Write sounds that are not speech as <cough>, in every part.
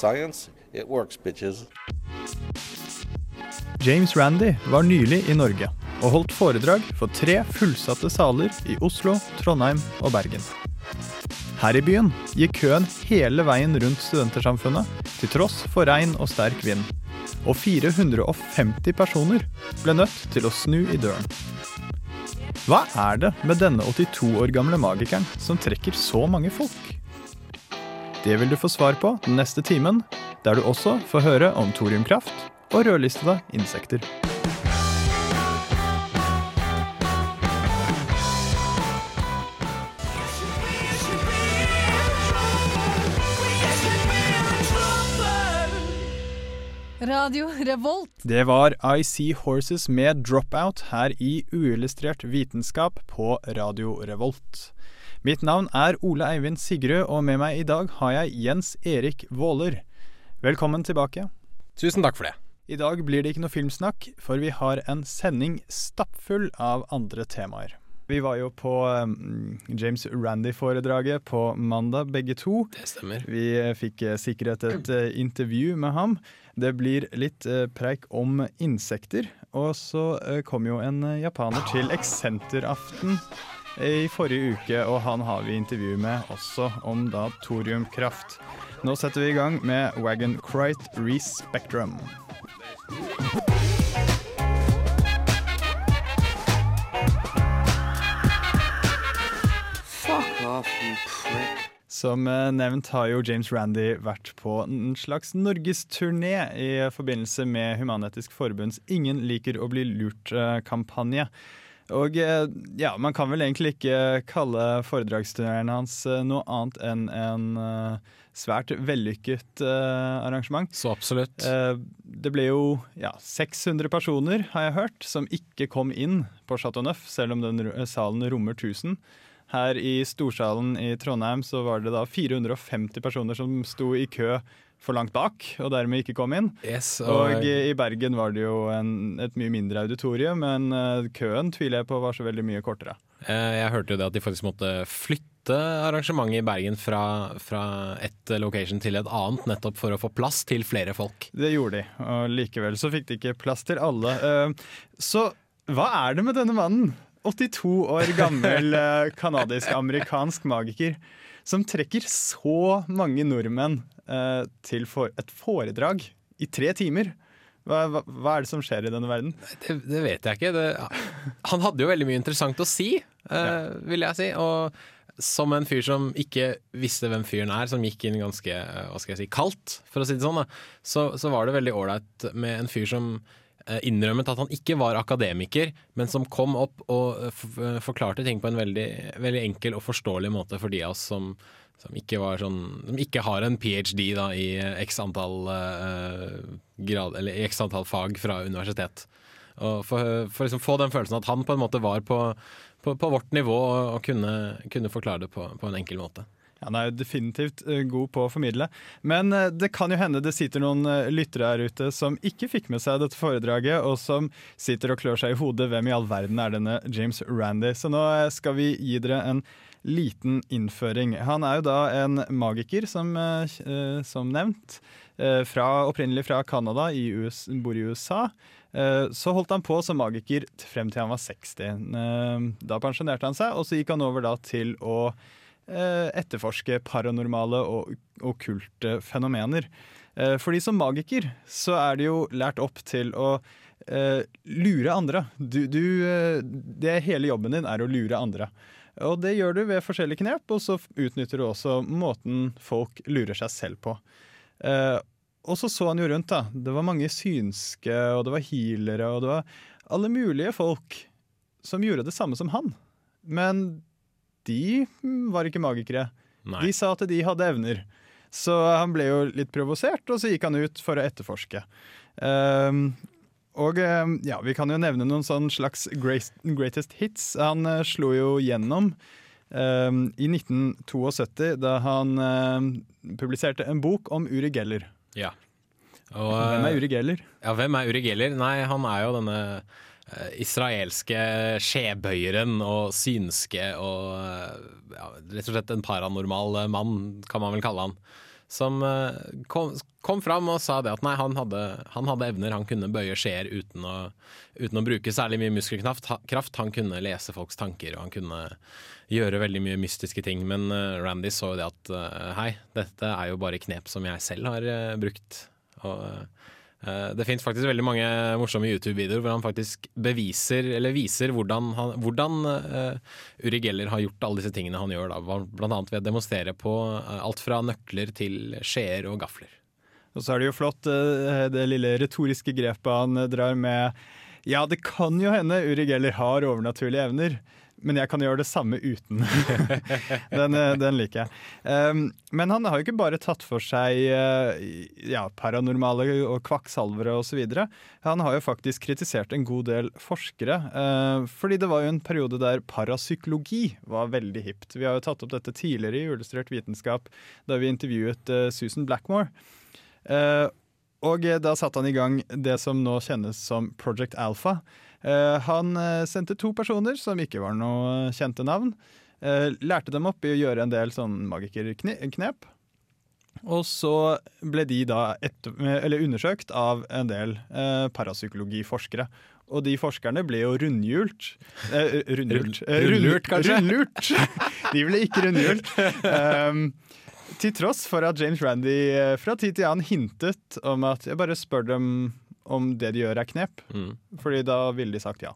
Science, it works, bitches. James Randi var nylig i Norge og holdt foredrag for tre fullsatte saler i Oslo, Trondheim og Bergen. Her i byen gikk køen hele veien rundt Studentersamfunnet, til tross for regn og sterk vind. Og 450 personer ble nødt til å snu i døren. Hva er det med denne 82 år gamle magikeren som trekker så mange folk? Det vil du få svar på den neste timen, der du også får høre om thoriumkraft og rødlistede insekter. Radio Revolt. Det var I See Horses med Dropout her i Uillustrert vitenskap på Radio Revolt. Mitt navn er Ole Eivind Sigrud, og med meg i dag har jeg Jens Erik Våler. Velkommen tilbake. Tusen takk for det. I dag blir det ikke noe filmsnakk, for vi har en sending stappfull av andre temaer. Vi var jo på um, James Randy-foredraget på mandag, begge to. Det stemmer. Vi eh, fikk eh, sikret et eh, intervju med ham. Det blir litt preik om insekter. Og så kom jo en japaner til Eksenteraften i forrige uke, og han har vi intervju med også om da thoriumkraft. Nå setter vi i gang med Wagon Crite Respectrum. Som eh, nevnt har jo James Randy vært på en slags norgesturné i forbindelse med Human-Etisk Forbunds Ingen liker å bli lurt-kampanje. Og eh, ja, man kan vel egentlig ikke kalle foredragsturneene hans eh, noe annet enn en eh, svært vellykket arrangement. Så absolutt. Det ble jo ja, 600 personer, har jeg hørt, som ikke kom inn på Chateau Neuf, selv om den salen rommer 1000. Her i Storsalen i Trondheim så var det da 450 personer som sto i kø for langt bak, og dermed ikke kom inn. Yes, Og og, i Bergen var det jo en, et mye mindre auditorium, men eh, køen tviler jeg på var så veldig mye kortere. eh, jeg hørte jo det at de faktisk måtte flytte arrangementet i Bergen fra, fra et location til et annet, nettopp for å få plass til flere folk. Det gjorde de, og likevel så fikk de ikke plass til alle. Eh, Så hva er det med denne mannen? 82 år gammel kanadisk-amerikansk magiker som trekker så mange nordmenn eh, til for et foredrag i tre timer. Hva, hva, hva er det som skjer i denne verden? Det, det vet jeg ikke. Det, han hadde jo veldig mye interessant å si, eh, vil jeg si. Og som en fyr som ikke visste hvem fyren er, som gikk inn ganske eh, hva skal jeg si, kaldt, for å si det sånn, da, så, så var det veldig ålreit med en fyr som innrømmet at han ikke var akademiker, men som kom opp og eh, eh, forklarte ting på en veldig, veldig enkel og forståelig måte for de av oss som, som ikke, sånn, som ikke har en ph.d. Da, i x antall, eh, grad, eller x antall fag fra universitet. Og for, for liksom få den følelsen at han på en måte var på, på, på vårt nivå og, og kunne, kunne forklare det på, på en enkel måte. Han er jo definitivt eh, god på å formidle. Men eh, det kan jo hende det sitter noen eh, lyttere her ute som ikke fikk med seg dette foredraget, og som sitter og klør seg i hodet. Hvem i all verden er denne James Randy? Så nå skal vi gi dere en liten innføring. Han er jo da en magiker, som, som nevnt. Fra, opprinnelig fra Canada, bor i USA. Så holdt han på som magiker frem til han var 60. Eh, Da pensjonerte han seg, og så gikk han over til å etterforske paranormale og okkulte fenomener. Eh, Fordi som magiker så er det jo lært opp til å eh, lure andre. Du, du, eh, det hele jobben din er å lure andre. Og det gjør du ved forskjellige knep, og så utnytter du også måten folk lurer seg selv på. Eh, og så så han jo rundt, da. Det var mange synske, og det var healere, og det var alle mulige folk som gjorde det samme som han. Men de var ikke magikere. Nei. De sa at de hadde evner. Så han ble jo litt provosert, og så gikk han ut for å etterforske. Um, og um, ja, vi kan jo nevne noen sånn slags greatest hits. Han uh, slo jo gjennom um, i 1972 da han uh, publiserte en bok om Uri Geller. Ja. Og, Hvem er Uri Geller? Ja, hvem er Uri Geller? Nei, han er jo denne israelske skjebøyeren og synske og eh, ja, rett og slett en paranormal eh, mann, kan man vel kalle han. Som eh, kom, kom fram og sa det at nei, han hadde, han hadde evner. Han kunne bøye skjeer uten uten å bruke særlig mye muskelkraft. Han kunne lese folks tanker, og han kunne gjøre veldig mye mystiske ting. Men eh, Randy så jo det at eh, hei, dette er jo bare knep som jeg selv har eh, brukt. Og eh, det finnes faktisk veldig mange morsomme YouTube-videoer hvor han faktisk beviser, eller viser hvordan, han, hvordan eh, Uri Geller har gjort alle disse tingene han gjør. Da. Blant annet ved å demonstrere på eh, alt fra nøkler til skjeer og gafler. Og så er det jo flott eh, det lille retoriske grepet han eh, drar med Ja, det kan jo hende Uri Geller har overnaturlige evner, men jeg kan gjøre det samme uten. <laughs> den, eh, den liker jeg. Um, men han har jo ikke bare tatt for seg uh, ja, paranormale og kvakksalvere osv. Han har jo faktisk kritisert en god del forskere. Uh, fordi det var jo en periode der parapsykologi var veldig hipt. Vi har jo tatt opp dette tidligere i Ullustrert vitenskap da vi intervjuet uh, Susan Blackmore. Og da satte han i gang det som nå kjennes som Project Alpha. Eh, han eh, sendte to personer som ikke var noe kjente navn. eh, lærte dem opp i å gjøre en del sånn magikerknep. Og så ble de da etter, eller undersøkt av en del parapsykologiforskere. Og de forskerne ble jo rundhjult. Eh, rundhjult. Rund- Eh, rundlurt, kanskje? Rundlurt. <laughs> De ble ikke rundhjult. Um, til tross for at James Randy fra tid til annen hintet om at jeg bare spør dem om det de gjør er knep, Mm. fordi da ville de sagt ja.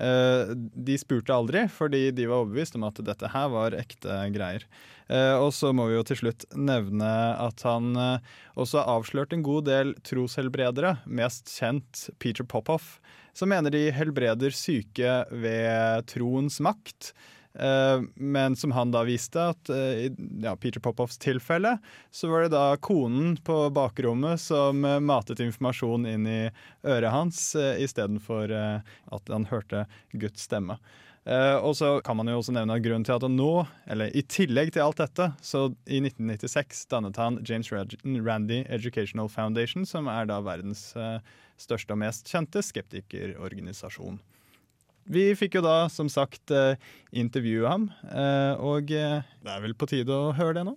Eh, de spurte aldri, fordi de var overbevist om at dette her var ekte greier. Eh, og så må vi jo til slutt nevne at han eh, også har avslørt en god del troshelbredere, mest kjent Peter Popoff, som mener de helbreder syke ved troens makt. Eh, men som han da viste at eh, i ja, Peter Popoffs tilfelle, så var det da konen på bakrommet som eh, matet informasjon inn i øret hans, istedenfor at han hørte Guds stemme. Og så kan man jo også nevne at grunnen til at han nå, eller i tillegg til alt dette, så i 1996 dannet han James Randy Educational Foundation, som er da verdens største og mest kjente skeptikerorganisasjon. Vi fikk jo da som sagt eh, intervjue ham, eh, og eh, det er vel på tide å høre det nå.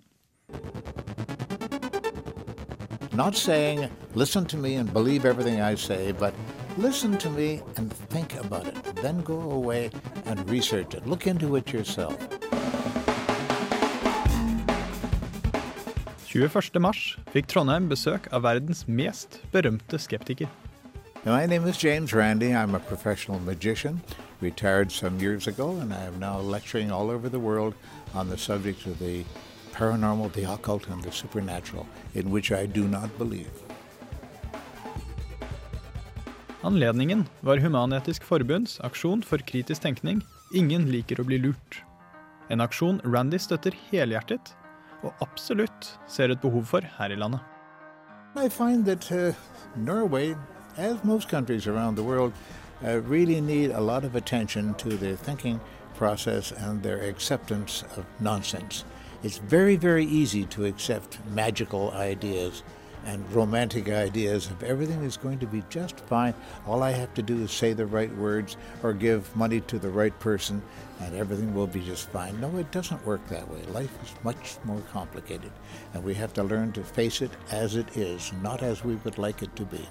Not saying, listen to me and believe everything I say, but listen to me and think about it. Then go away and research it. Look into it yourself. 21. mars fikk Trondheim besøk av verdens mest berømte skeptiker. My name is James Randi. I'm a professional magician, retired some years ago, and I am now lecturing all over the world on the subject of the paranormal, the occult, and the supernatural, in which I do not believe. Anledningen var Human-Etisk Forbunds aksjon for kritisk tenkning Ingen liker å bli lurt. En aksjon Randy støtter helhjertet, og absolutt ser et behov for her i landet. I find that uh, Norway, as most countries around the world, uh, really need a lot of attention to their thinking process and their acceptance of nonsense. It's very, very easy to accept magical ideas and romantic ideas of everything is going to be just fine. All I have to do is say the right words or give money to the right person and everything will be just fine. No, it doesn't work that way. Life is much more complicated and we have to learn to face it as it is, not as we would like it to be.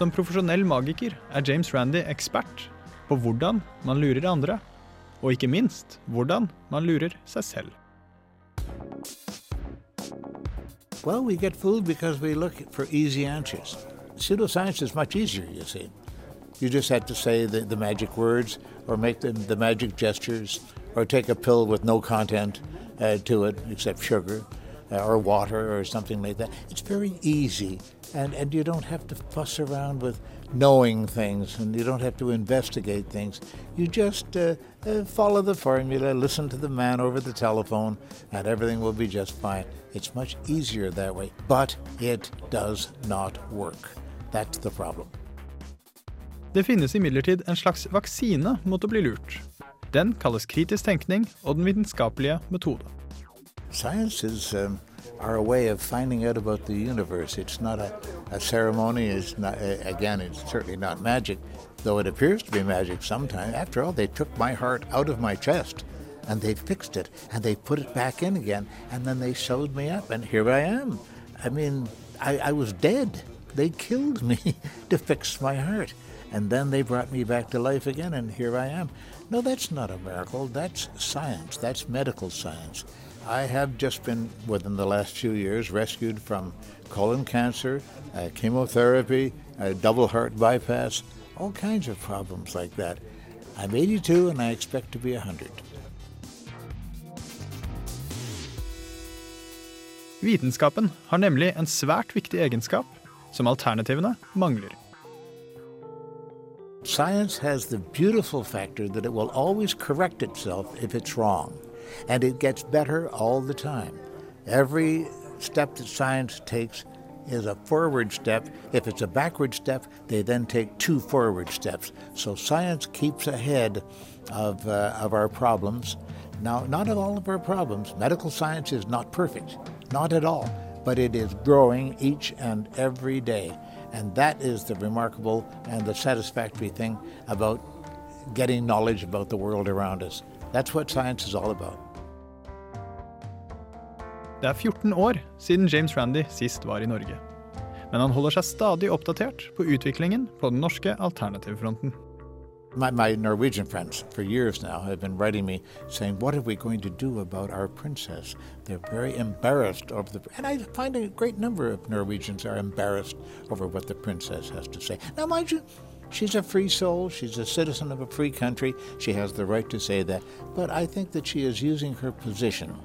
Som profesjonell magiker er James Randy ekspert på hvordan man lurer andre, og ikke minst hvordan man lurer seg selv. Well, we get fooled because we look for easy answers. Pseudoscience is much easier, you see. You just have to say the, the magic words or make the, the magic gestures or take a pill with no content uh, to it except sugar uh, or water or something like that. It's very easy and, and you don't have to fuss around with knowing things and you don't have to investigate things. You just uh, uh, follow the formula, listen to the man over the telephone, and everything will be just fine. It's much easier that way, but it does not work. That's the problem. Det finnes imidlertid en slags vaksine mot å bli lurt. Den kalles kritisk tenkning og den vitenskapelige metode. Science is um, our way of finding out about the universe. It's not a, a ceremony. It's not, again, it's certainly not magic, though it appears to be magic sometimes. After all, they took my heart out of my chest and they fixed it and they put it back in again and then they sewed me up and here I am. I mean, I, I was dead. They killed me <laughs> to fix my heart. And then they brought me back to life again, and here I am. No, that's not a miracle. That's science. That's medical science. I have just been, within the last few years, rescued from colon cancer, uh, chemotherapy, uh, double heart bypass, all kinds of problems like that. I'm 82 and I expect to be 100. Vitenskapen har nemlig en svært viktig egenskap som alternativene mangler. Science has the beautiful factor that it will always correct itself if it's wrong, and it gets better all the time. Every step that science takes is a forward step. If it's a backward step, they then take two forward steps. So science keeps ahead of, uh, of our problems. Now, not of all of our problems. Medical science is not perfect, not at all, but it is growing each and every day. And that is the remarkable and the satisfactory thing about getting knowledge about the world around us. That's what science is all about. Det er 14 år siden James Randi sist var i Norge. Men han holder seg stadig oppdatert på utviklingen på den norske alternativfronten. My, my Norwegian friends for years now have been writing me saying, What are we going to do about our princess? They're very embarrassed over the. And I find a great number of Norwegians are embarrassed over what the princess has to say. Now, mind you, she's a free soul. She's a citizen of a free country. She has the right to say that. But I think that she is using her position,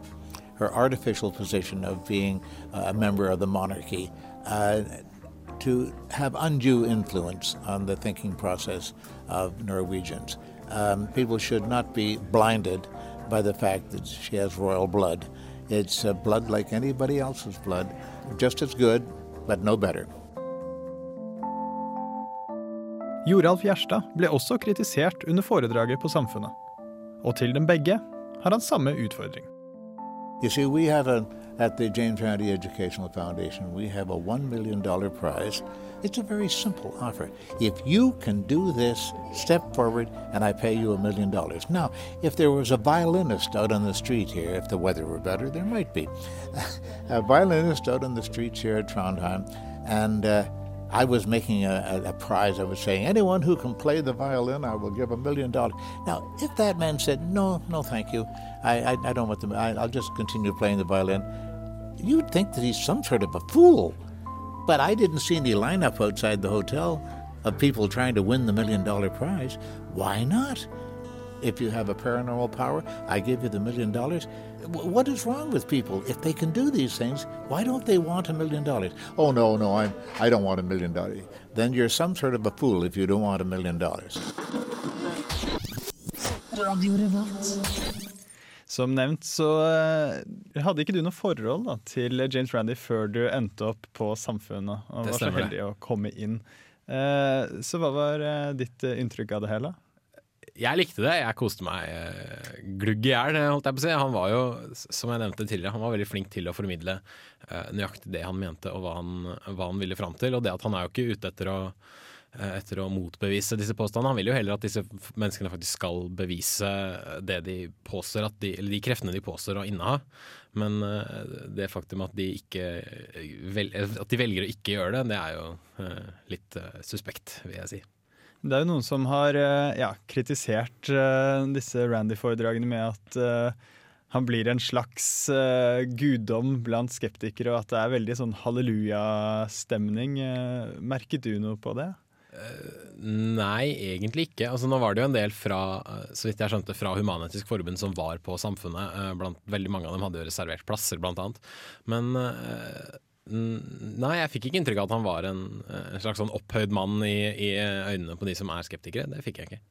her artificial position of being a member of the monarchy, uh, to have undue influence on the thinking process of Norwegians. Um, people should not be blinded by the fact that she has royal blood. It's uh, blood like anybody else's blood, just as good, but no better. Joralf Gjerstad ble også kritisert under foredraget på Samfunnet. Og til dem begge har han samme utfordring. You see, we have a, at the James Randi Educational Foundation, we have a $1 million prize. It's a very simple offer. If you can do this, step forward and I pay you a million dollars. Now, if there was a violinist out on the street here, if the weather were better, there might be. <laughs> a violinist out on the streets here at Trondheim, and uh, I was making a, a, a, prize. I was saying, anyone who can play the violin, I will give a million dollars. Now, if that man said, no, no, thank you, I, I, I don't want the, I, I'll just continue playing the violin, you'd think that he's some sort of a fool. But I didn't see any lineup outside the hotel of people trying to win the million dollar prize. Why not? If you have a paranormal power, I give you the million dollars. What is wrong with people? If they can do these things, why don't they want a million dollars? Oh no, no, I'm I don't want a million dollars. Then you're some sort of a fool if you don't want a million dollars. Som nevnt så uh, hadde ikke du noe forhold da, til James Randi før du endte opp på Samfunnet og var så heldig å komme inn. Uh, så hva var uh, ditt inntrykk av det hele? Jeg likte det. Jeg koste meg glugg i hjel, holdt jeg på å si. Han var jo, som jeg nevnte tidligere, han var veldig flink til å formidle nøyaktig det han mente og hva han, hva han ville fram til. Og det at han er jo ikke ute etter å etter å motbevise disse påstandene. Han vil jo heller at disse menneskene faktisk skal bevise det de påstår de, eller de kreftene de påstår å inneha. Men det faktum at de, ikke, at de velger å ikke gjøre det, det er jo litt suspekt, vil jeg si. Det er jo noen som har ja, kritisert disse Randy-foredragene med at han blir en slags guddom blant skeptikere, og at det er veldig sånn hallelujastemning. Uh, merket du noe på det? Nei, egentlig ikke. Altså, nå var det jo en del fra så vidt jeg skjønte, fra Human-Etisk Forbund som var på Samfunnet. Blant, veldig mange av dem hadde jo reservert plasser, blant annet. Men Nei, jeg fikk ikke inntrykk av at han var en, en slags sånn opphøyd mann i, i øynene på de som er skeptikere. Det fikk jeg ikke.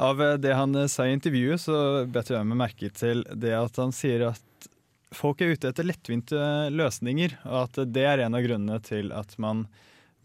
Av eh, det han eh, sa i intervjuet, så bet jeg meg merke til det at han sier at folk er ute etter lettvinte løsninger, og at det er en av grunnene til at man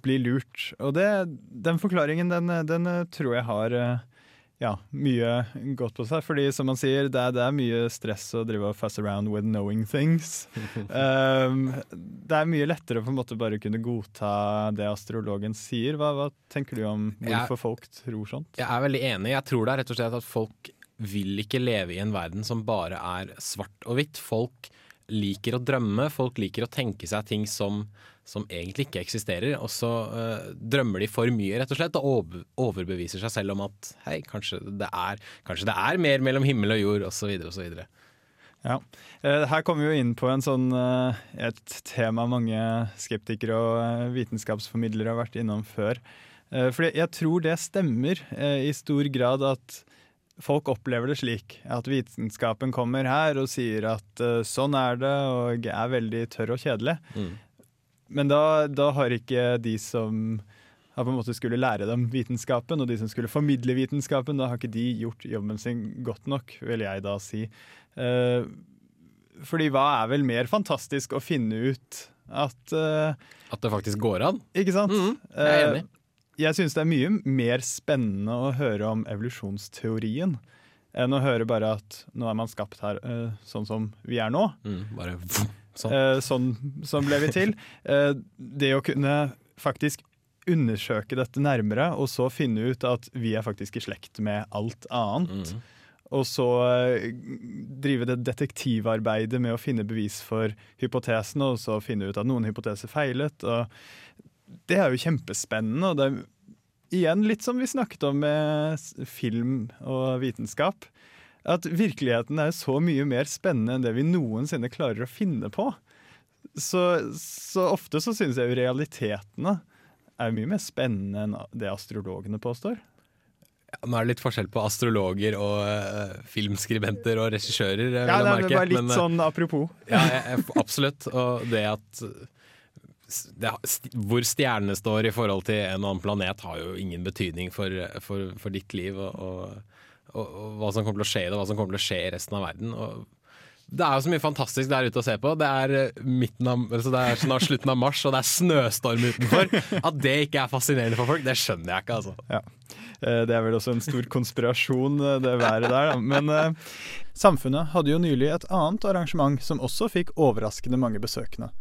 blir lurt. Og det, den forklaringen, den, den tror jeg har eh, ja, mye godt på seg. Fordi som man sier, det er, det er mye stress å drive og fuss around with knowing things. um, <laughs> det er mye lettere å på en måte bare kunne godta det astrologen sier. Hva, hva tenker du om hvorfor Jeg- folk tror sånt? Jeg er veldig enig. Jeg tror det er rett og slett at folk vil ikke leve i en verden som bare er svart og hvitt. Folk liker å drømme, folk liker å tenke seg ting som, som egentlig ikke eksisterer. Og så uh, drømmer de for mye, rett og slett, og overbeviser seg selv om at hei, kanskje det er, kanskje det er mer mellom himmel og jord, osv., osv. Ja. Eh, Her kommer vi jo inn på en sånn, eh, et tema mange skeptikere og vitenskapsformidlere har vært innom før. For jeg tror det stemmer i stor grad at folk opplever det slik. At vitenskapen kommer her og sier at sånn er det, og er veldig tørr og kjedelig. Mm. Men da, da har ikke de som har på en måte skulle lære dem vitenskapen, og de som skulle formidle vitenskapen, da har ikke de gjort jobben sin godt nok, vil jeg da si. Eh, fordi hva er vel mer fantastisk å finne ut at eh, At det faktisk går an. Ikke sant? Mhm, jeg er enig. Eh, jeg syns det er mye mer spennende å høre om evolusjonsteorien enn å høre bare at nå er man skapt her eh, sånn som vi er nå. Mm, bare sånn. Eh, sånn, sånn ble vi til. <laughs> Eh, det å kunne faktisk undersøke dette nærmere, og så finne ut at vi er faktisk i slekt med alt annet. Mm. Og så eh, drive det detektivarbeidet med å finne bevis for hypotesene, og så finne ut at noen hypoteser feilet. Og det er jo kjempespennende. Og det er igjen litt som vi snakket om med film og vitenskap. At virkeligheten er så mye mer spennende enn det vi noensinne klarer å finne på. Så, så ofte så synes jeg jo realitetene er mye mer spennende enn det astrologene påstår. Ja, Nå er det litt forskjell på astrologer og uh, filmskribenter og regissører. Ja, det merke. er bare litt Men, eh, sånn apropos. Ja, jeg, jeg, absolutt. Og det at det, st- hvor stjernene står i forhold til en annen planet, har jo ingen betydning for, for, for ditt liv og, og, og, hva som kommer til å skje i det, hva som kommer til å skje i resten av verden. Og det er jo så mye fantastisk der ute å se på. Det er, eh, av, altså det er snart slutten av mars, og det er snøstorm utenfor. At det ikke er fascinerende for folk, det skjønner jeg ikke, altså. Ja. Eh, Det er vel også en stor konspirasjon, eh, det været der. Men eh, samfunnet hadde jo nylig et annet arrangement som også fikk overraskende mange besøkende.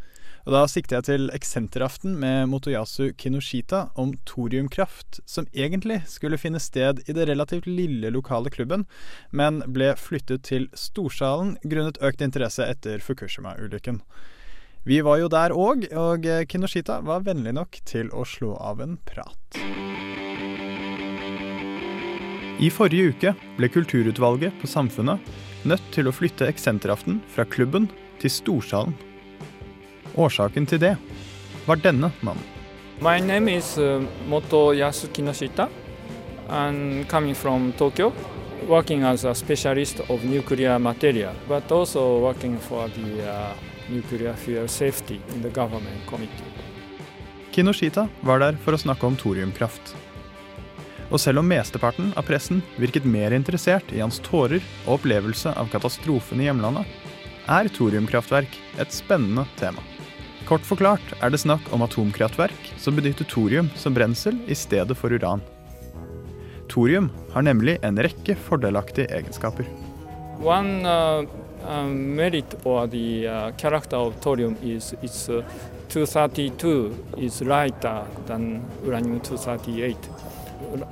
Og Da sikter jeg til Eksenteraften med Motoyasu Kinoshita om thoriumkraft, som egentlig skulle finne sted i det relativt lille lokale klubben, men ble flyttet til Storsalen grunnet økt interesse etter Fukushima-ulykken. Vi var jo der òg, og Kinoshita var vennlig nok til å slå av en prat. I forrige uke ble kulturutvalget på Samfunnet nødt til å flytte Eksenteraften fra klubben til Storsalen. Årsaken til det var denne mannen. My name is uh, Motoyasu Kinoshita. I'm coming from Tokyo, working as a specialist of nuclear material, but also working for the uh, nuclear fuel safety in the government committee. Kinoshita var der for å snakke om thoriumkraft. Og selv om mesteparten av pressen virket mer interessert i hans tårer og opplevelse av katastrofen i hjemlandet, er thoriumkraftverk et spennende tema. Kort forklart er det snakk om atomkraftverk som benytter thorium som brensel i stedet for uran. Thorium har nemlig en rekke fordelaktige egenskaper. One uh, um, merit or the uh, thorium is its uh, 232 is lighter than uranium-238.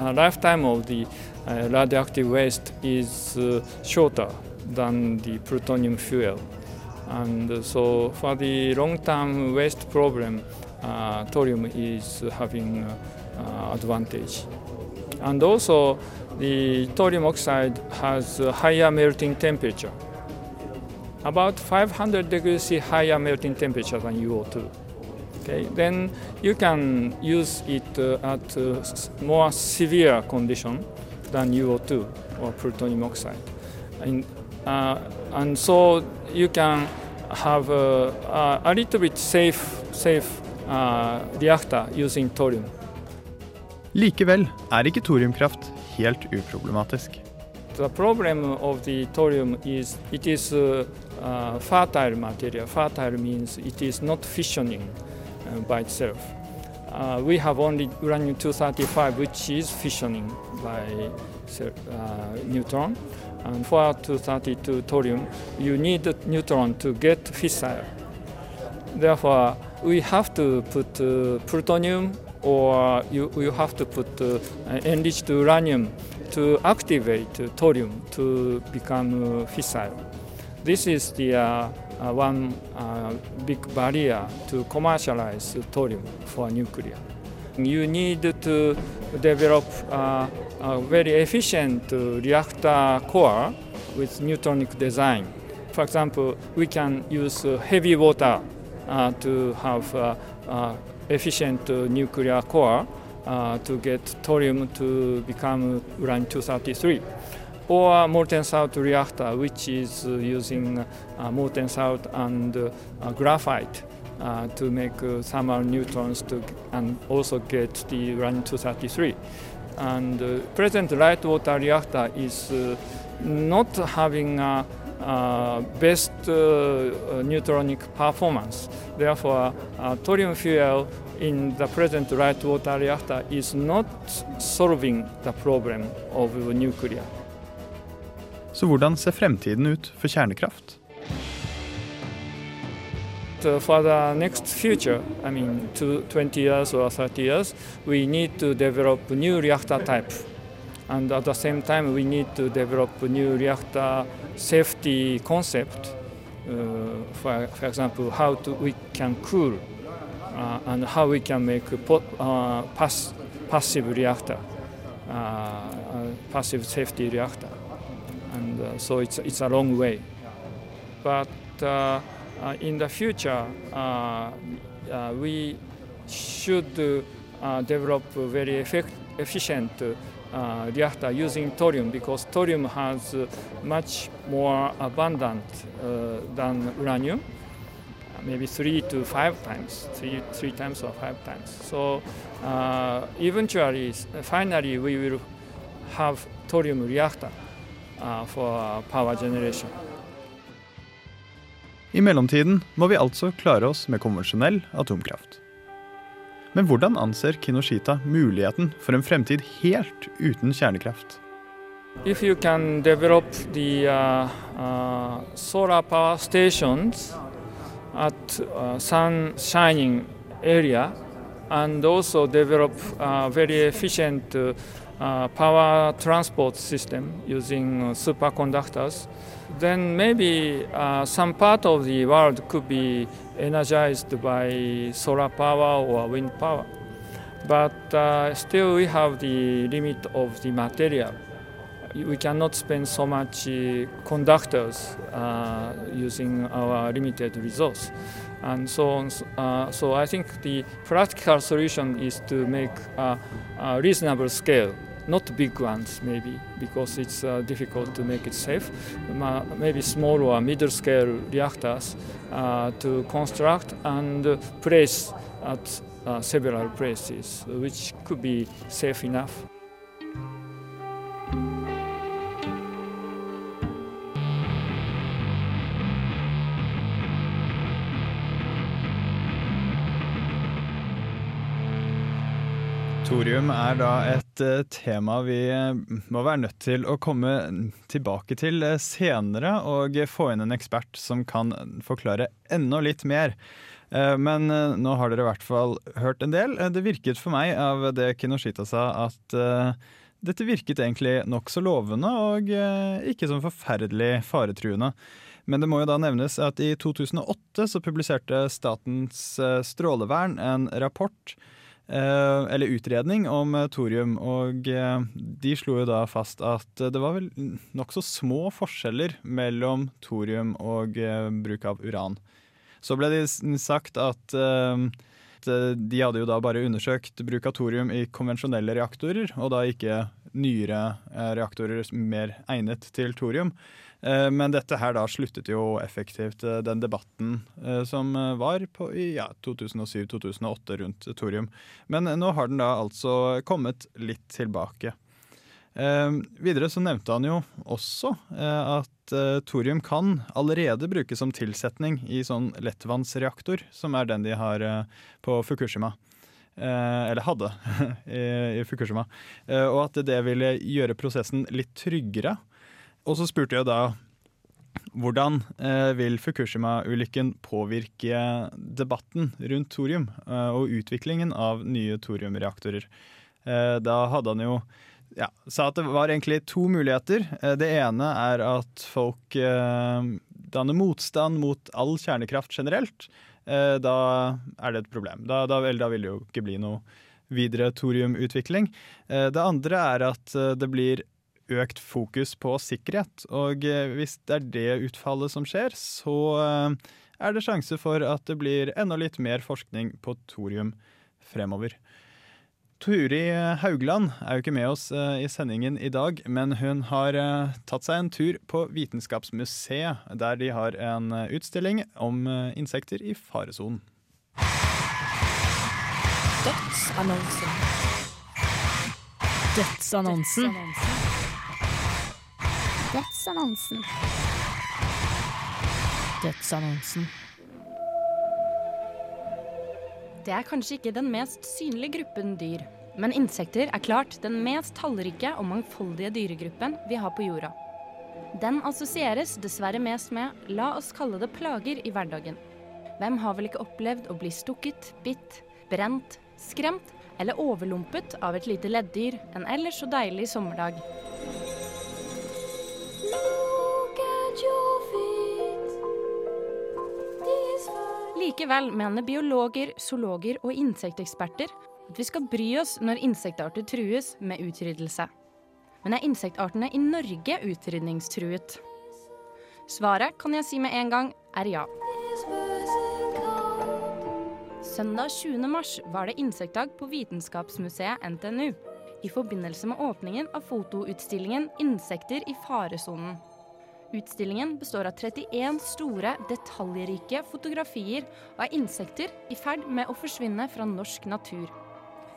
A lifetime of the uh, radioactive waste is uh, shorter than the plutonium fuel. And so for the long-term waste problem, uh, thorium is having uh, uh, advantage. And also the thorium oxide has higher melting temperature, about 500 degrees C higher melting temperature than UO2. Okay, then you can use it uh, at uh, more severe condition than UO2 or plutonium oxide. And, uh, and so you can have a, a, little bit safe, safe uh, reactor using thorium. Likevel er ikke thoriumkraft helt uproblematisk. The problem of the thorium is it is a, uh, fertile material. Fertile means it is not fissioning uh, by itself. Uh, we have only uranium-235 which is fissioning by uh, neutron. And for 232 thorium, you need neutron to get fissile. Therefore, we have to put uh, plutonium or you, you have to put uh, enriched uranium to activate uh, thorium to become uh, fissile. This is the uh, uh, one big barrier to commercialize thorium for nuclear. You need to develop uh, a very efficient uh, reactor core with neutronic design. For example, we can use uh, heavy water uh, to have uh, uh, efficient nuclear core uh, to get thorium to become uranium-233 or molten salt reactor, which is using molten salt and graphite uh, to make uh, thermal neutrons to, and also get the uranium-233. And uh, present light water reactor is uh, not having uh, uh, best uh, neutronic performance. Therefore, thorium fuel in the present light water reactor is not solving the problem of nuclear. Så hvordan ser fremtiden ut for kjernekraft? Uh, For the next future, I mean, to 20 years or 30 years, we need to develop new reactor type. And at the same time, we need to develop new reactor safety concept. Uh, for, for example, how to, we can cool uh, and how we can make a po- uh, pass, passive reactor, uh, uh, passive safety reactor. And so it's, it's a long way. But in the future, uh, uh, we should uh, develop very efficient uh, reactor using thorium because thorium has uh, much more abundant uh, than uranium, uh, maybe three to five times, three, three times or five times. So uh, eventually, finally, we will have thorium reactor uh, for power generation. I mellomtiden må vi altså klare oss med konvensjonell atomkraft. Men hvordan anser Kinoshita muligheten for en fremtid helt uten kjernekraft? If you can develop the uh, uh, solar power stations at uh, sun shining area and also develop a very efficient uh, uh, power transport system using uh, superconductors, then maybe uh, some part of the world could be energized by solar power or wind power. But uh, still, we have the limit of the material we cannot spend so much uh, conductors uh, using our limited resource. And so on. Uh, so I think the practical solution is to make a, a reasonable scale, not big ones maybe, because it's uh, difficult to make it safe. Ma- Maybe small or middle scale reactors uh, to construct and uh, place at uh, several places, which could be safe enough. Thorium er da et eh, tema vi eh, må være nødt til å komme tilbake til eh, senere, og få inn en ekspert som kan forklare enda litt mer. Men nå har dere i hvert fall hørt en del. Det virket for meg av det Kinoshita sa, at dette virket egentlig nokså lovende og ikke sånn forferdelig faretruende. Men det må jo da nevnes at i 2008 så publiserte Statens strålevern en rapport eller utredning om eh, thorium, og eh, de slo jo da fast at eh, det var vel nokså små forskjeller mellom thorium og eh, bruk av uran. Så ble det sagt at eh, eh, de hadde jo da bare undersøkt bruk av thorium i konvensjonelle reaktorer, og da ikke nyere eh, reaktorer er mer egnet til thorium. Eh, Men dette her da sluttet jo effektivt eh, den debatten eh, som var på i ja, 2007-2008 rundt thorium. Men nå har den da altså kommet litt tilbake. Videre så nevnte han jo også at thorium kan allerede brukes som tilsetning i sånn lettvannsreaktor, som er den de har på Fukushima. Eh, eller hadde <laughs> i, i Fukushima. Eh, og at det ville gjøre prosessen litt tryggere. Og så spurte jeg da hvordan eh, vil Fukushima-ulykken påvirke debatten rundt thorium eh, og utviklingen av nye thoriumreaktorer. Eh, da hadde han jo ja, sa at det var egentlig to muligheter. Det ene er at folk danner motstand mot all kjernekraft generelt. Da er det et problem. Da, da, da vil det jo ikke bli noe videre thoriumutvikling. Det andre er at det blir økt fokus på sikkerhet. Og eh, hvis det er det utfallet som skjer, så eh, er det sjanse for at det blir enda litt mer forskning på thorium fremover. Turi Haugland er jo ikke med oss eh, i sendingen i dag, men hun har tatt seg en tur på Vitenskapsmuseet, der de har en utstilling om insekter i faresonen. Dødsannonsen. Dødsannonsen. Dødsannonsen. Dødsannonsen. Dødsannonsen. Det er kanskje ikke den mest synlige gruppen dyr, men insekter er klart den mest tallrike og mangfoldige dyregruppen vi har på jorda. Den assosieres dessverre mest med la oss kalle det plager i hverdagen. Hvem har vel ikke opplevd å bli stukket, bitt, brent, skremt eller overlumpet av et lite leddyr en ellers så deilig sommerdag? Likevel mener biologer, zoologer og insekteksperter at vi skal bry oss når insektarter trues med utryddelse. Men er insektartene i Norge utrydningstruet? Svaret kan jeg si med en gang er ja. Søndag 20. mars var det insektdag på Vitenskapsmuseet NTNU i forbindelse med åpningen av fotoutstillingen 'Insekter i faresonen'. Utstillingen består av 31 store, detaljrike fotografier av insekter i ferd med å forsvinne fra norsk natur.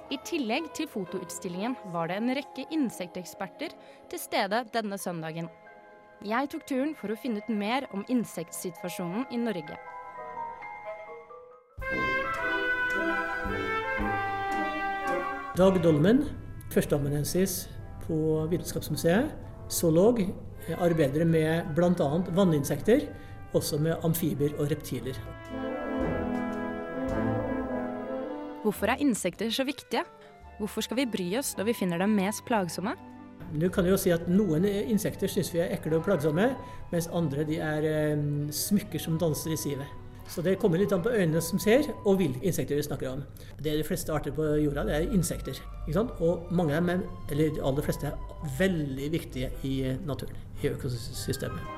I tillegg til fotoutstillingen var det en rekke insekteksperter til stede denne søndagen. Jeg tok turen for å finne ut mer om insektsituasjonen i Norge. Dag Dolmen, førsteamanuensis på Vitenskapsmuseet, zoolog, arbeider med bl.a. vanninsekter, også med amfibier og reptiler. Hvorfor er insekter så viktige? Hvorfor skal vi bry oss når vi finner dem mest plagsomme? Du kan jo si at Noen insekter syns vi er ekle og plagsomme, mens andre de er eh, smykker som danser i sivet. Så det kommer litt an på øynene som ser, og hvilke insekter vi snakker om. Det er De fleste arter på jorda det er insekter. Og mange av dem, er, eller de aller fleste, er veldig viktige i naturen, i økosystemet.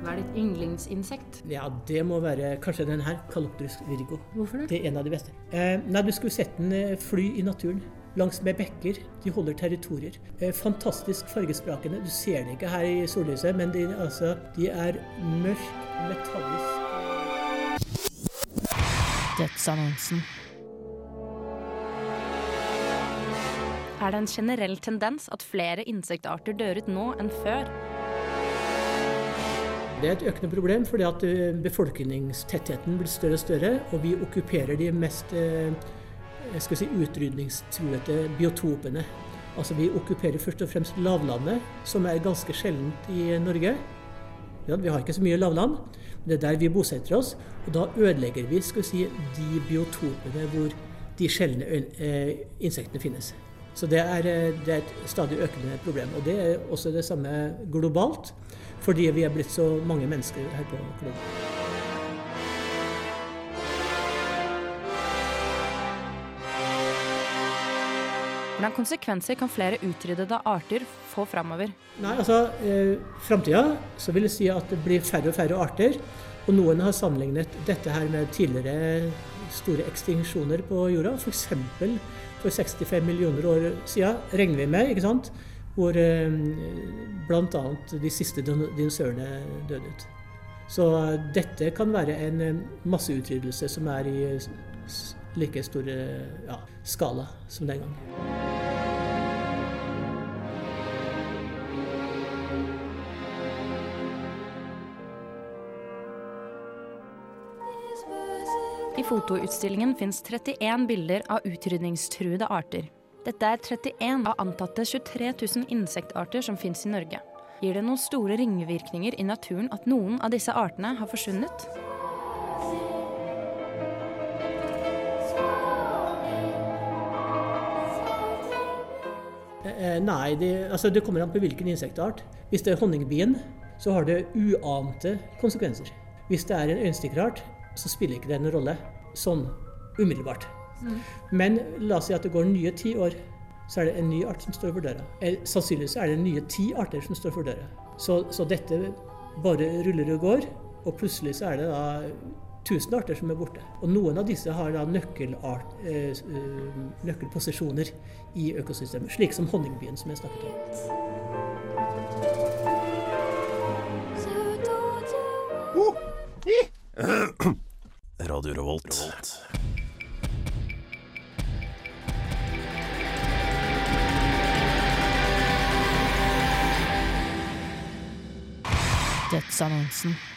Hva er ditt yndlingsinsekt? Ja, det må være kanskje den her, Calopterus virgo. Hvorfor det? Det er en av de beste. Eh, nei, Du skulle sett den eh, fly i naturen. Langs med bekker. De holder territorier. Eh, fantastisk fargesprakende. Du ser det ikke her i sollyset, men de, altså, de er mørk, metallisk Dødsannonsen. Er det en generell tendens at flere insektarter dør ut nå enn før? Det er et økende problem fordi at eh, befolkningstettheten blir større og større, og vi okkuperer de mest eh, jeg skal si, utrydningstruede biotopene. Altså Vi okkuperer først og fremst lavlandet, som er ganske sjeldent i Norge. Ja, vi har ikke så mye lavland, men det er der vi bosetter oss. Og da ødelegger vi skal vi si, de biotopene hvor de sjeldne insektene finnes. Så det er, det er et stadig økende problem. Og det er også det samme globalt, fordi vi er blitt så mange mennesker her på kloden. Hvordan konsekvenser kan flere utryddede arter få framover? Nei, altså, eh, Framtida så vil det si at det blir færre og færre arter. Og noen har sammenlignet dette her med tidligere store ekstinksjoner på jorda. F.eks. for 65 millioner år siden regner vi med ikke sant? hvor eh, bl.a. de siste dinosaurene døde ut. Så eh, dette kan være en eh, masseutryddelse som er i like stor ja, skala som den gang. I fotoutstillingen fins 31 bilder av utrydningstruede arter. Dette er 31 av antatte 23 000 insektarter som fins i Norge. Gir det noen store ringvirkninger i naturen at noen av disse artene har forsvunnet? Nei, det, altså det kommer an på hvilken insektart. Hvis det er honningbien, så har det uante konsekvenser. Hvis det er en øyenstikkerart, så spiller ikke det noen rolle sånn umiddelbart. Men la oss si at det går nye ti år, så er det en ny art som står for døra. Eh, Sannsynligvis er det nye ti arter som står for døra. Så, så dette bare ruller og går, og plutselig så er det da 1000 arter som er borte. Og noen av disse har da nøkkelart, eh, eh, nøkkelposisjoner i økosystemet, slik som honningbyen som jeg snakket om. Radio Revolt. Dødsannonsen.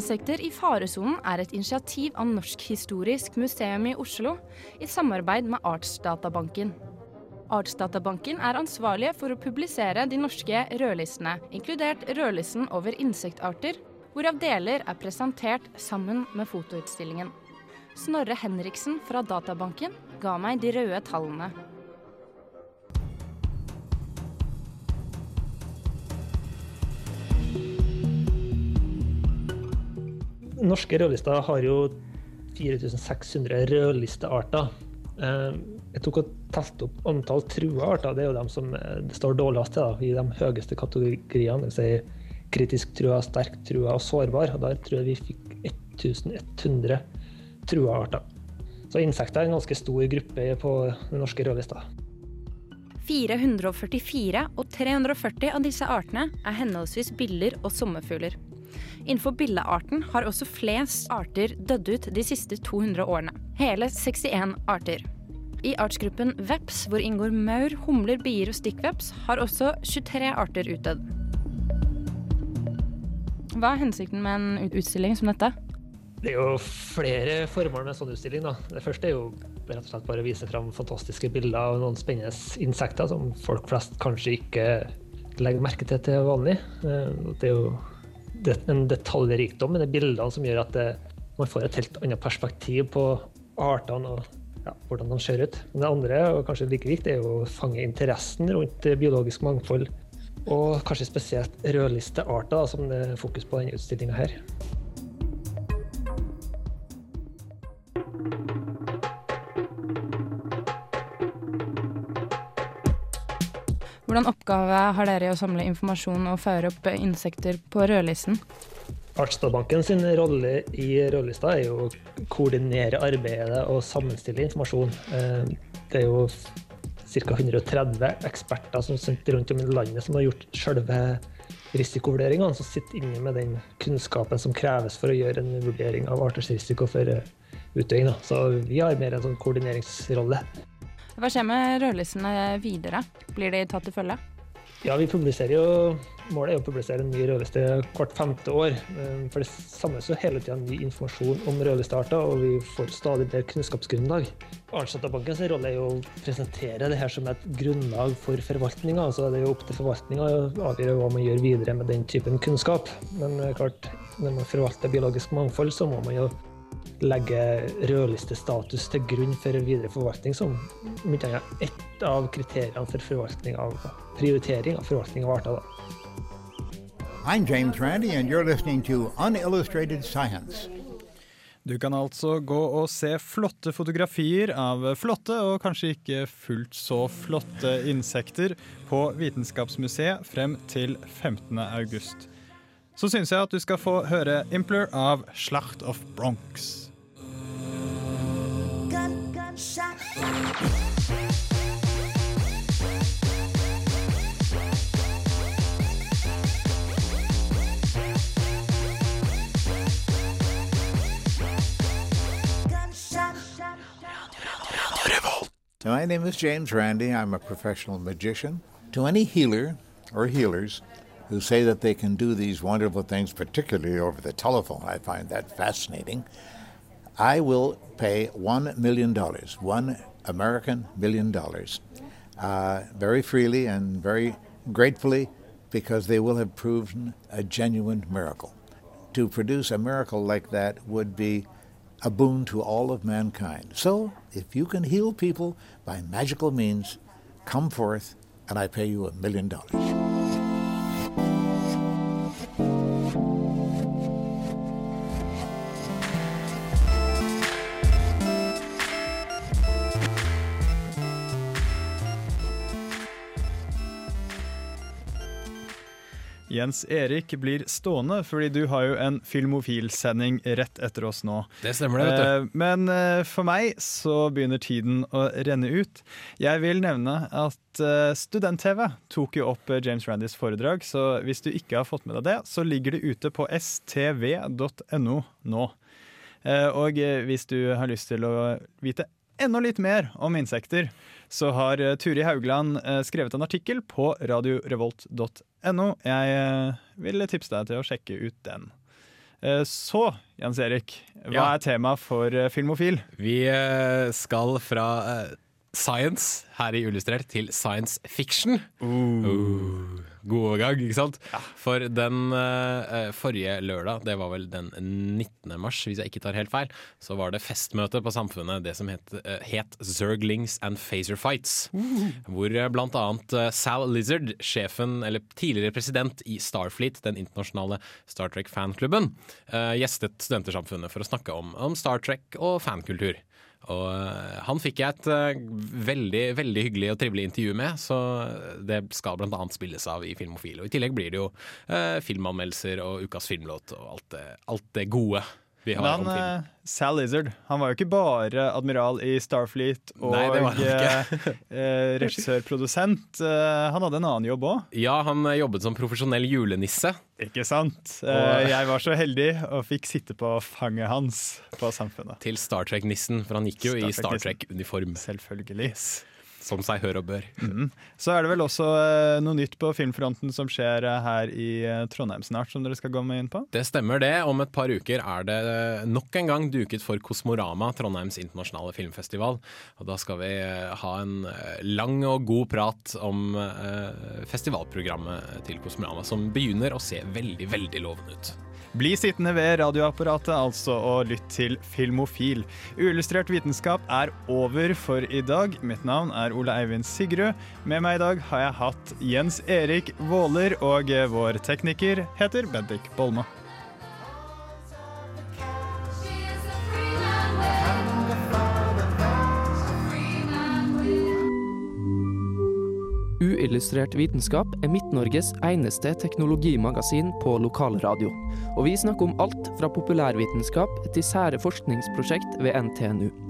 Insekter i faresonen er et initiativ av Norsk historisk museum i Oslo i samarbeid med Artsdatabanken. Artsdatabanken er ansvarlige for å publisere de norske rødlistene, inkludert rødlisten over insektarter, hvorav deler er presentert sammen med fotoutstillingen. Snorre Henriksen fra Databanken ga meg de røde tallene. Norske rødlister har jo 4600 rødlistearter. Eh, Jeg tok og telte opp antall trua arter. Det er jo dem som eh, det står dårligst til da, i de høyeste kategoriene. Det vil si kritisk trua, sterk trua og sårbar. Og der tror jeg vi fikk 1100 trua arter. Så insekter er en ganske stor gruppe på den norske rødlista. 444 og 340 av disse artene er henholdsvis biller og sommerfugler. Innenfor billearten har også flest arter dødd ut de siste 200 årene. Hele 61 arter. I artsgruppen veps, hvor inngår maur, humler, bier og stikkveps, har også 23 arter utdødd. Hva er hensikten med en utstilling som dette? Det er jo flere formål med en sånn utstilling. da. Det første er jo rett og slett bare å vise fram fantastiske bilder av noen spennende insekter som folk flest kanskje ikke legger merke til til vanlig. Eh, Det er jo det- en detaljrikdom i de bildene som gjør at det, man får et helt annet perspektiv på artene og ja, hvordan de ser ut. Men det andre, og kanskje like viktig, er å fange interessen rundt biologisk mangfold. Og kanskje spesielt rødlistearter, som det er fokus på denne utstillinga her. Hvordan oppgave har dere i å samle informasjon og føre opp insekter på rødlisten? Artsdatabanken sin rolle i rødlista er jo å koordinere arbeidet og sammenstille informasjon. Eh, Det er jo ca. 130 eksperter som sitter rundt om i landet som har gjort selve risikovurderingene, som sitter inne med den kunnskapen som kreves for å gjøre en vurdering av arters risiko for utøving. Så vi har mer en sånn koordineringsrolle. Hva skjer med rødlistene videre? Blir de tatt til følge? Ja, vi publiserer jo Målet er å publisere en ny rødliste hvert femte år. eh, For det samles jo hele tida ny informasjon om rødlistearter, og vi får stadig bedre kunnskapsgrunnlag. Artsdatabankens rolle er jo å presentere det her som et grunnlag for forvaltninga. Så det er jo opp til forvaltninga å avgjøre hva man gjør videre med den typen kunnskap. Men eh, klart, når man forvalter biologisk mangfold, så må man jo legge rødlistestatus til grunn for videre forvaltning som om ikke ett av kriteriene for forvaltning av prioritering av forvaltning av arter. I'm James Randi, and you're listening to Unillustrated Science. Du kan altså gå og se flotte fotografier av flotte og kanskje ikke fullt så flotte insekter på Vitenskapsmuseet frem til 15. august. Så syns jeg at du skal få høre Impler av Slacht of Bronx. My name is James Randy. I'm a professional magician. To any healer or healers who say that they can do these wonderful things, particularly over the telephone, I find that fascinating. I will pay $1 million, one one American million dollars, uh, very freely and very gratefully because they will have proven a genuine miracle. To produce a miracle like that would be a boon to all of mankind. So, if you can heal people by magical means, come forth and I pay you a million dollars. Jens Erik blir stående, fordi du har jo en Filmofil-sending rett etter oss nå. Det stemmer det, vet du. Eh, Men eh, for meg så begynner tiden å renne ut. Jeg vil nevne at eh, Student-TV tok jo opp James Randys foredrag, så hvis du ikke har fått med deg det, så ligger det ute på stv.no nå. Og hvis du har lyst til å vite enda litt mer om insekter, så har eh, Turi Haugland eh, skrevet en artikkel på radiorevolt.no. Jeg eh, vil tipse deg til å sjekke ut den. Så, Jens Erik, hva Ja. er temaet for Filmofil? Vi skal fra science her i Illustrert til science fiction. Uh, god overgang, ikke sant? For den eh, forrige lørdag, det var vel den 19. mars, hvis jeg ikke tar helt feil, så var det festmøte på Samfunnet, det som het, eh, het Zerglings and Phaser Fights. Hvor eh, blant annet eh, Sal Lizard, sjefen, eller tidligere president i Starfleet, den internasjonale Star Trek-fanklubben, eh, gjestet Studentersamfunnet for å snakke om, om Star Trek og fankultur. Og eh, han fikk jeg et eh, veldig veldig hyggelig og trivelig intervju med, så det skal annet spilles av i Filmofil. Og I tillegg blir det jo eh, filmanmeldelser og ukas filmlåt og alt det, alt det gode Men film. eh, Sal Lizard han var jo ikke bare admiral i Starfleet og han eh, <laughs> eh, regissør-produsent. Han hadde en annen jobb òg. Ja, han jobbet som profesjonell julenisse. Ikke sant? Og- jeg var så heldig og fikk sitte på fanget hans på Samfunnet. Til Star Trek-nissen, for han gikk jo i Star. Trek-uniform. Selvfølgelig. Som seg hør og bør. Mm. Så er det vel også eh, noe nytt på filmfronten som skjer eh, her i eh, Trondheim snart, som dere skal gå med inn på? Det stemmer det. Om et par uker er det nok en gang duket for Kosmorama, Trondheims internasjonale filmfestival. Og da skal vi ha en lang og god prat om festivalprogrammet til Kosmorama, som begynner å se veldig, veldig lovende ut. Bli sittende ved radioapparatet altså og lytt til Filmofil. Uillustrert vitenskap er over for i dag. Mitt navn er Ole Eivind Sigrud. Med meg i dag har jeg hatt Jens Erik Våler, og vår tekniker heter Bendik Bolma. Uillustrert vitenskap er Midt-Norges eneste teknologimagasin på lokalradio. Og vi snakker om alt fra populærvitenskap til sære forskningsprosjekt ved NTNU.